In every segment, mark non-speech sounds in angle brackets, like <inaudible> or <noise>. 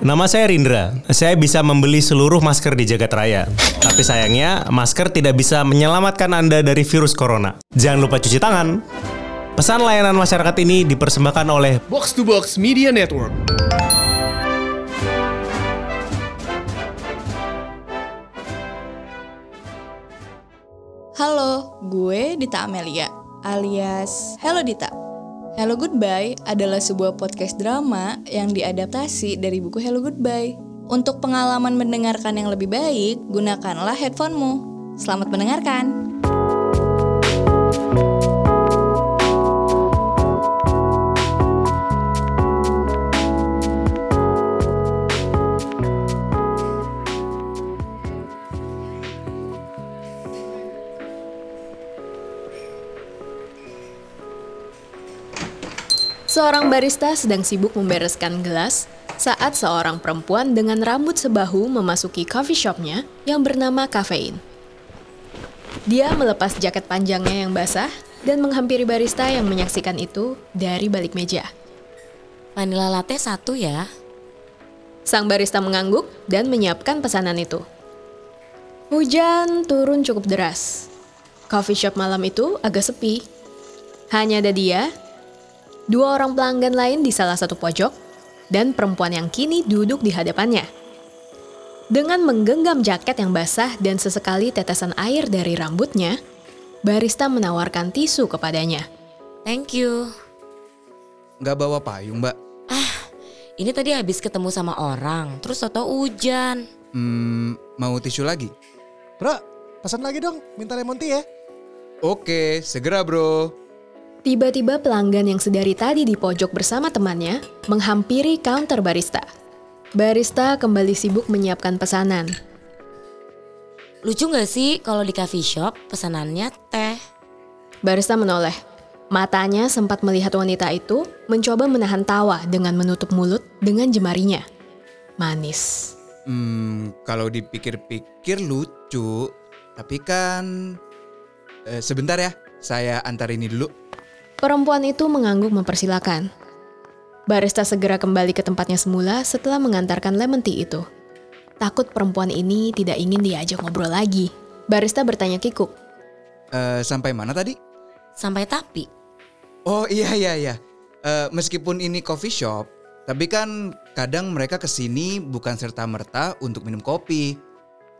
Nama saya Rindra. Saya bisa membeli seluruh masker di Jagat Raya. Tapi sayangnya, masker tidak bisa menyelamatkan Anda dari virus corona. Jangan lupa cuci tangan. Pesan layanan masyarakat ini dipersembahkan oleh Box to Box Media Network. Halo, gue Dita Amelia, alias Hello Dita. Hello Goodbye adalah sebuah podcast drama yang diadaptasi dari buku Hello Goodbye. Untuk pengalaman mendengarkan yang lebih baik, gunakanlah headphonemu. Selamat mendengarkan. Seorang barista sedang sibuk membereskan gelas saat seorang perempuan dengan rambut sebahu memasuki coffee shopnya yang bernama Kafein. Dia melepas jaket panjangnya yang basah dan menghampiri barista yang menyaksikan itu dari balik meja. Vanilla latte satu ya. Sang barista mengangguk dan menyiapkan pesanan itu. Hujan turun cukup deras. Coffee shop malam itu agak sepi. Hanya ada dia, dua orang pelanggan lain di salah satu pojok, dan perempuan yang kini duduk di hadapannya. Dengan menggenggam jaket yang basah dan sesekali tetesan air dari rambutnya, barista menawarkan tisu kepadanya. Thank you. Nggak bawa payung, Mbak. Ini tadi habis ketemu sama orang, terus tau hujan. Hmm, mau tisu lagi? Bro, pesan lagi dong, minta lemon tea ya. Oke, segera bro. Tiba-tiba pelanggan yang sedari tadi di pojok bersama temannya menghampiri counter barista. Barista kembali sibuk menyiapkan pesanan. Lucu gak sih kalau di coffee shop pesanannya teh? Barista menoleh. Matanya sempat melihat wanita itu mencoba menahan tawa dengan menutup mulut dengan jemarinya. Manis. Hmm, kalau dipikir-pikir lucu, tapi kan eh, sebentar ya, saya antar ini dulu. Perempuan itu mengangguk mempersilahkan. Barista segera kembali ke tempatnya semula setelah mengantarkan lemon tea itu. Takut perempuan ini tidak ingin diajak ngobrol lagi. Barista bertanya kikuk. Eh, sampai mana tadi? Sampai tapi. Oh iya iya iya. Eh, meskipun ini coffee shop, tapi kan kadang mereka ke sini bukan serta merta untuk minum kopi.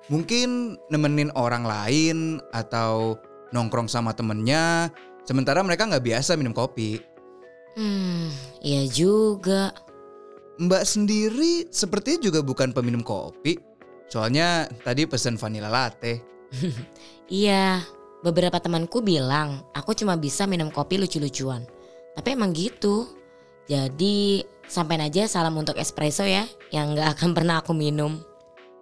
Mungkin nemenin orang lain atau nongkrong sama temennya. Sementara mereka nggak biasa minum kopi. Hmm, iya juga. Mbak sendiri sepertinya juga bukan peminum kopi. Soalnya tadi pesen vanilla latte. <laughs> Iya, beberapa temanku bilang aku cuma bisa minum kopi lucu-lucuan. Tapi emang gitu. Jadi sampein aja salam untuk espresso ya, yang nggak akan pernah aku minum.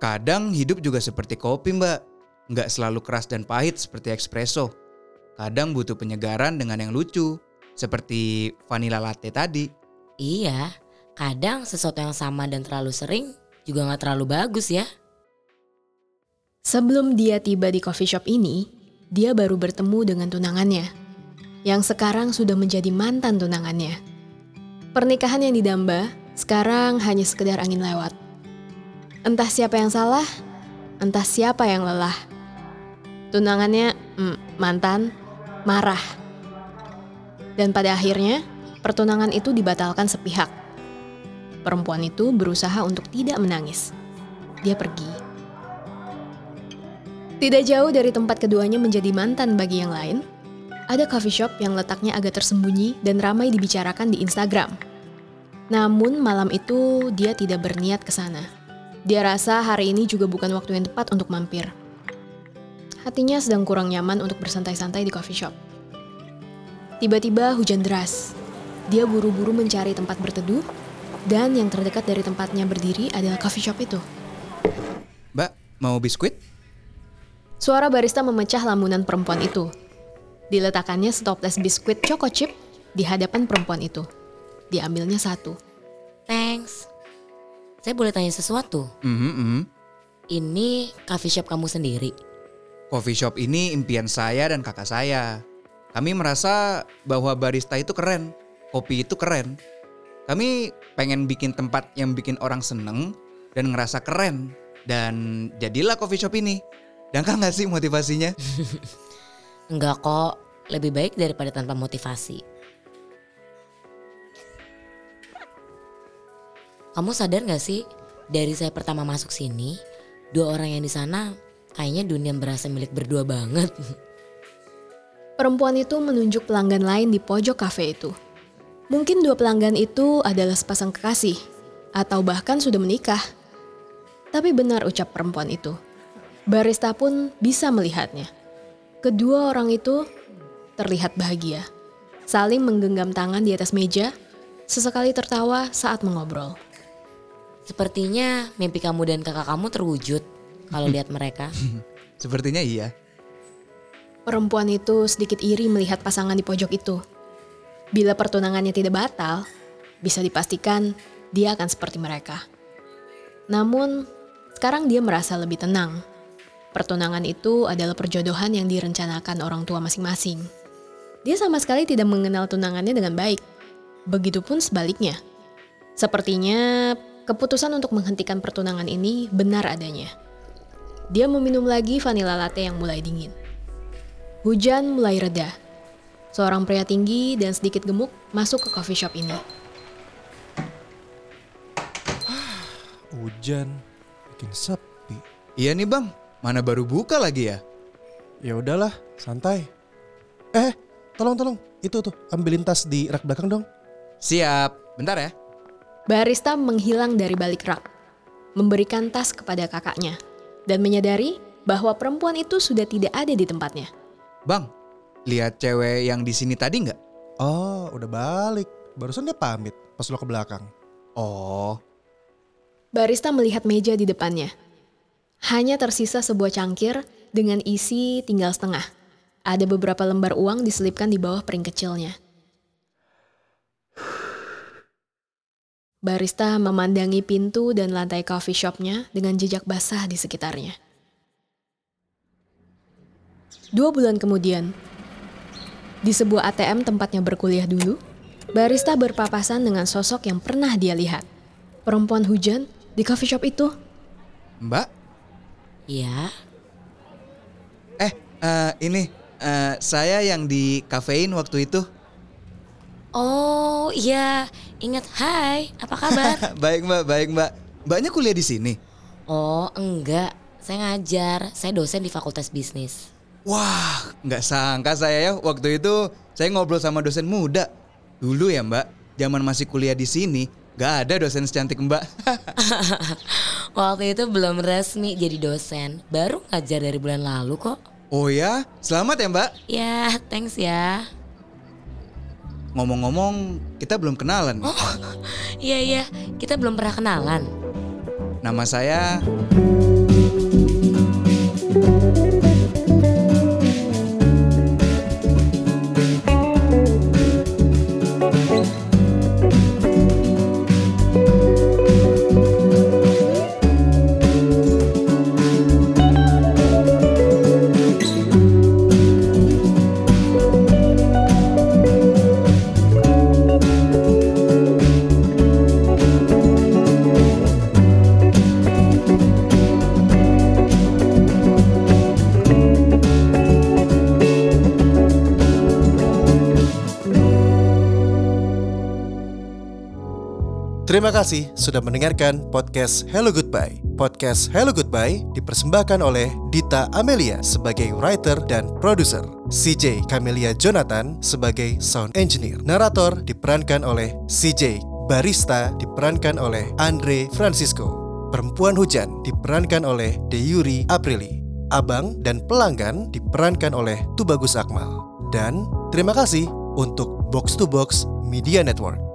Kadang hidup juga seperti kopi mbak. Nggak selalu keras dan pahit seperti espresso. Kadang butuh penyegaran dengan yang lucu. Seperti vanilla latte tadi. Iya, kadang sesuatu yang sama dan terlalu sering juga nggak terlalu bagus ya. Sebelum dia tiba di coffee shop ini, dia baru bertemu dengan tunangannya, yang sekarang sudah menjadi mantan tunangannya. Pernikahan yang didamba sekarang hanya sekedar angin lewat. Entah siapa yang salah, entah siapa yang lelah. Tunangannya, mm, mantan, marah. Dan pada akhirnya, pertunangan itu dibatalkan sepihak. Perempuan itu berusaha untuk tidak menangis. Dia pergi. Tidak jauh dari tempat keduanya menjadi mantan bagi yang lain, ada coffee shop yang letaknya agak tersembunyi dan ramai dibicarakan di Instagram. Namun malam itu dia tidak berniat ke sana. Dia rasa hari ini juga bukan waktu yang tepat untuk mampir. Hatinya sedang kurang nyaman untuk bersantai-santai di coffee shop. Tiba-tiba hujan deras. Dia buru-buru mencari tempat berteduh, dan yang terdekat dari tempatnya berdiri adalah coffee shop itu. Mbak, mau biskuit? Suara barista memecah lamunan perempuan itu. Diletakkannya setoples biskuit choco chip di hadapan perempuan itu. Diambilnya satu. Thanks. Saya boleh tanya sesuatu? Mhm, mhm. Ini coffee shop kamu sendiri? Coffee shop ini impian saya dan kakak saya. Kami merasa bahwa barista itu keren, kopi itu keren. Kami pengen bikin tempat yang bikin orang seneng dan ngerasa keren. Dan jadilah coffee shop ini. Dangkal nggak sih motivasinya? <laughs> Enggak kok, lebih baik daripada tanpa motivasi. Kamu sadar gak sih, dari saya pertama masuk sini, dua orang yang di sana kayaknya dunia berasa milik berdua banget. Perempuan itu menunjuk pelanggan lain di pojok kafe itu. Mungkin dua pelanggan itu adalah sepasang kekasih, atau bahkan sudah menikah. Tapi benar ucap perempuan itu. Barista pun bisa melihatnya. Kedua orang itu terlihat bahagia, saling menggenggam tangan di atas meja, sesekali tertawa saat mengobrol. Sepertinya mimpi kamu dan kakak kamu terwujud kalau <laughs> lihat mereka. Sepertinya iya. Perempuan itu sedikit iri melihat pasangan di pojok itu. Bila pertunangannya tidak batal, bisa dipastikan dia akan seperti mereka. Namun, sekarang dia merasa lebih tenang. Pertunangan itu adalah perjodohan yang direncanakan orang tua masing-masing. Dia sama sekali tidak mengenal tunangannya dengan baik. Begitupun sebaliknya. Sepertinya keputusan untuk menghentikan pertunangan ini benar adanya. Dia meminum lagi vanilla latte yang mulai dingin. Hujan mulai reda. Seorang pria tinggi dan sedikit gemuk masuk ke coffee shop ini. <sighs> Hujan, bikin sepi. Iya nih bang, mana baru buka lagi ya? Ya udahlah, santai. Eh, tolong tolong, itu tuh ambilin tas di rak belakang dong. Siap, bentar ya. Barista menghilang dari balik rak, memberikan tas kepada kakaknya, dan menyadari bahwa perempuan itu sudah tidak ada di tempatnya. Bang, lihat cewek yang di sini tadi nggak? Oh, udah balik. Barusan dia pamit pas lo ke belakang. Oh, Barista melihat meja di depannya. Hanya tersisa sebuah cangkir dengan isi tinggal setengah. Ada beberapa lembar uang diselipkan di bawah piring kecilnya. Barista memandangi pintu dan lantai coffee shopnya dengan jejak basah di sekitarnya. Dua bulan kemudian, di sebuah ATM tempatnya berkuliah dulu, barista berpapasan dengan sosok yang pernah dia lihat. Perempuan hujan di coffee shop itu. Mbak? Ya, Eh, eh, ini eh, saya yang di kafein waktu itu. oh iya, ingat hai, apa kabar? <laughs> baik mbak, baik mbak. Mbaknya kuliah di sini. oh enggak, saya ngajar, saya dosen di fakultas bisnis. Wah, nggak sangka saya ya waktu itu saya ngobrol sama dosen muda. Dulu ya mbak, zaman masih kuliah di sini, nggak ada dosen secantik mbak. <laughs> <laughs> Waktu itu belum resmi jadi dosen, baru ngajar dari bulan lalu kok. oh ya, selamat ya mbak. Ya, thanks ya. Ngomong-ngomong, kita belum kenalan. nih. Iya iya, kita belum pernah kenalan. Nama saya Terima kasih sudah mendengarkan podcast Hello Goodbye. Podcast Hello Goodbye dipersembahkan oleh Dita Amelia sebagai writer dan produser. CJ Camelia Jonathan sebagai sound engineer. Narator diperankan oleh CJ. Barista diperankan oleh Andre Francisco. Perempuan Hujan diperankan oleh Deyuri Aprili. Abang dan pelanggan diperankan oleh Tubagus Akmal. Dan terima kasih untuk Box to Box Media Network.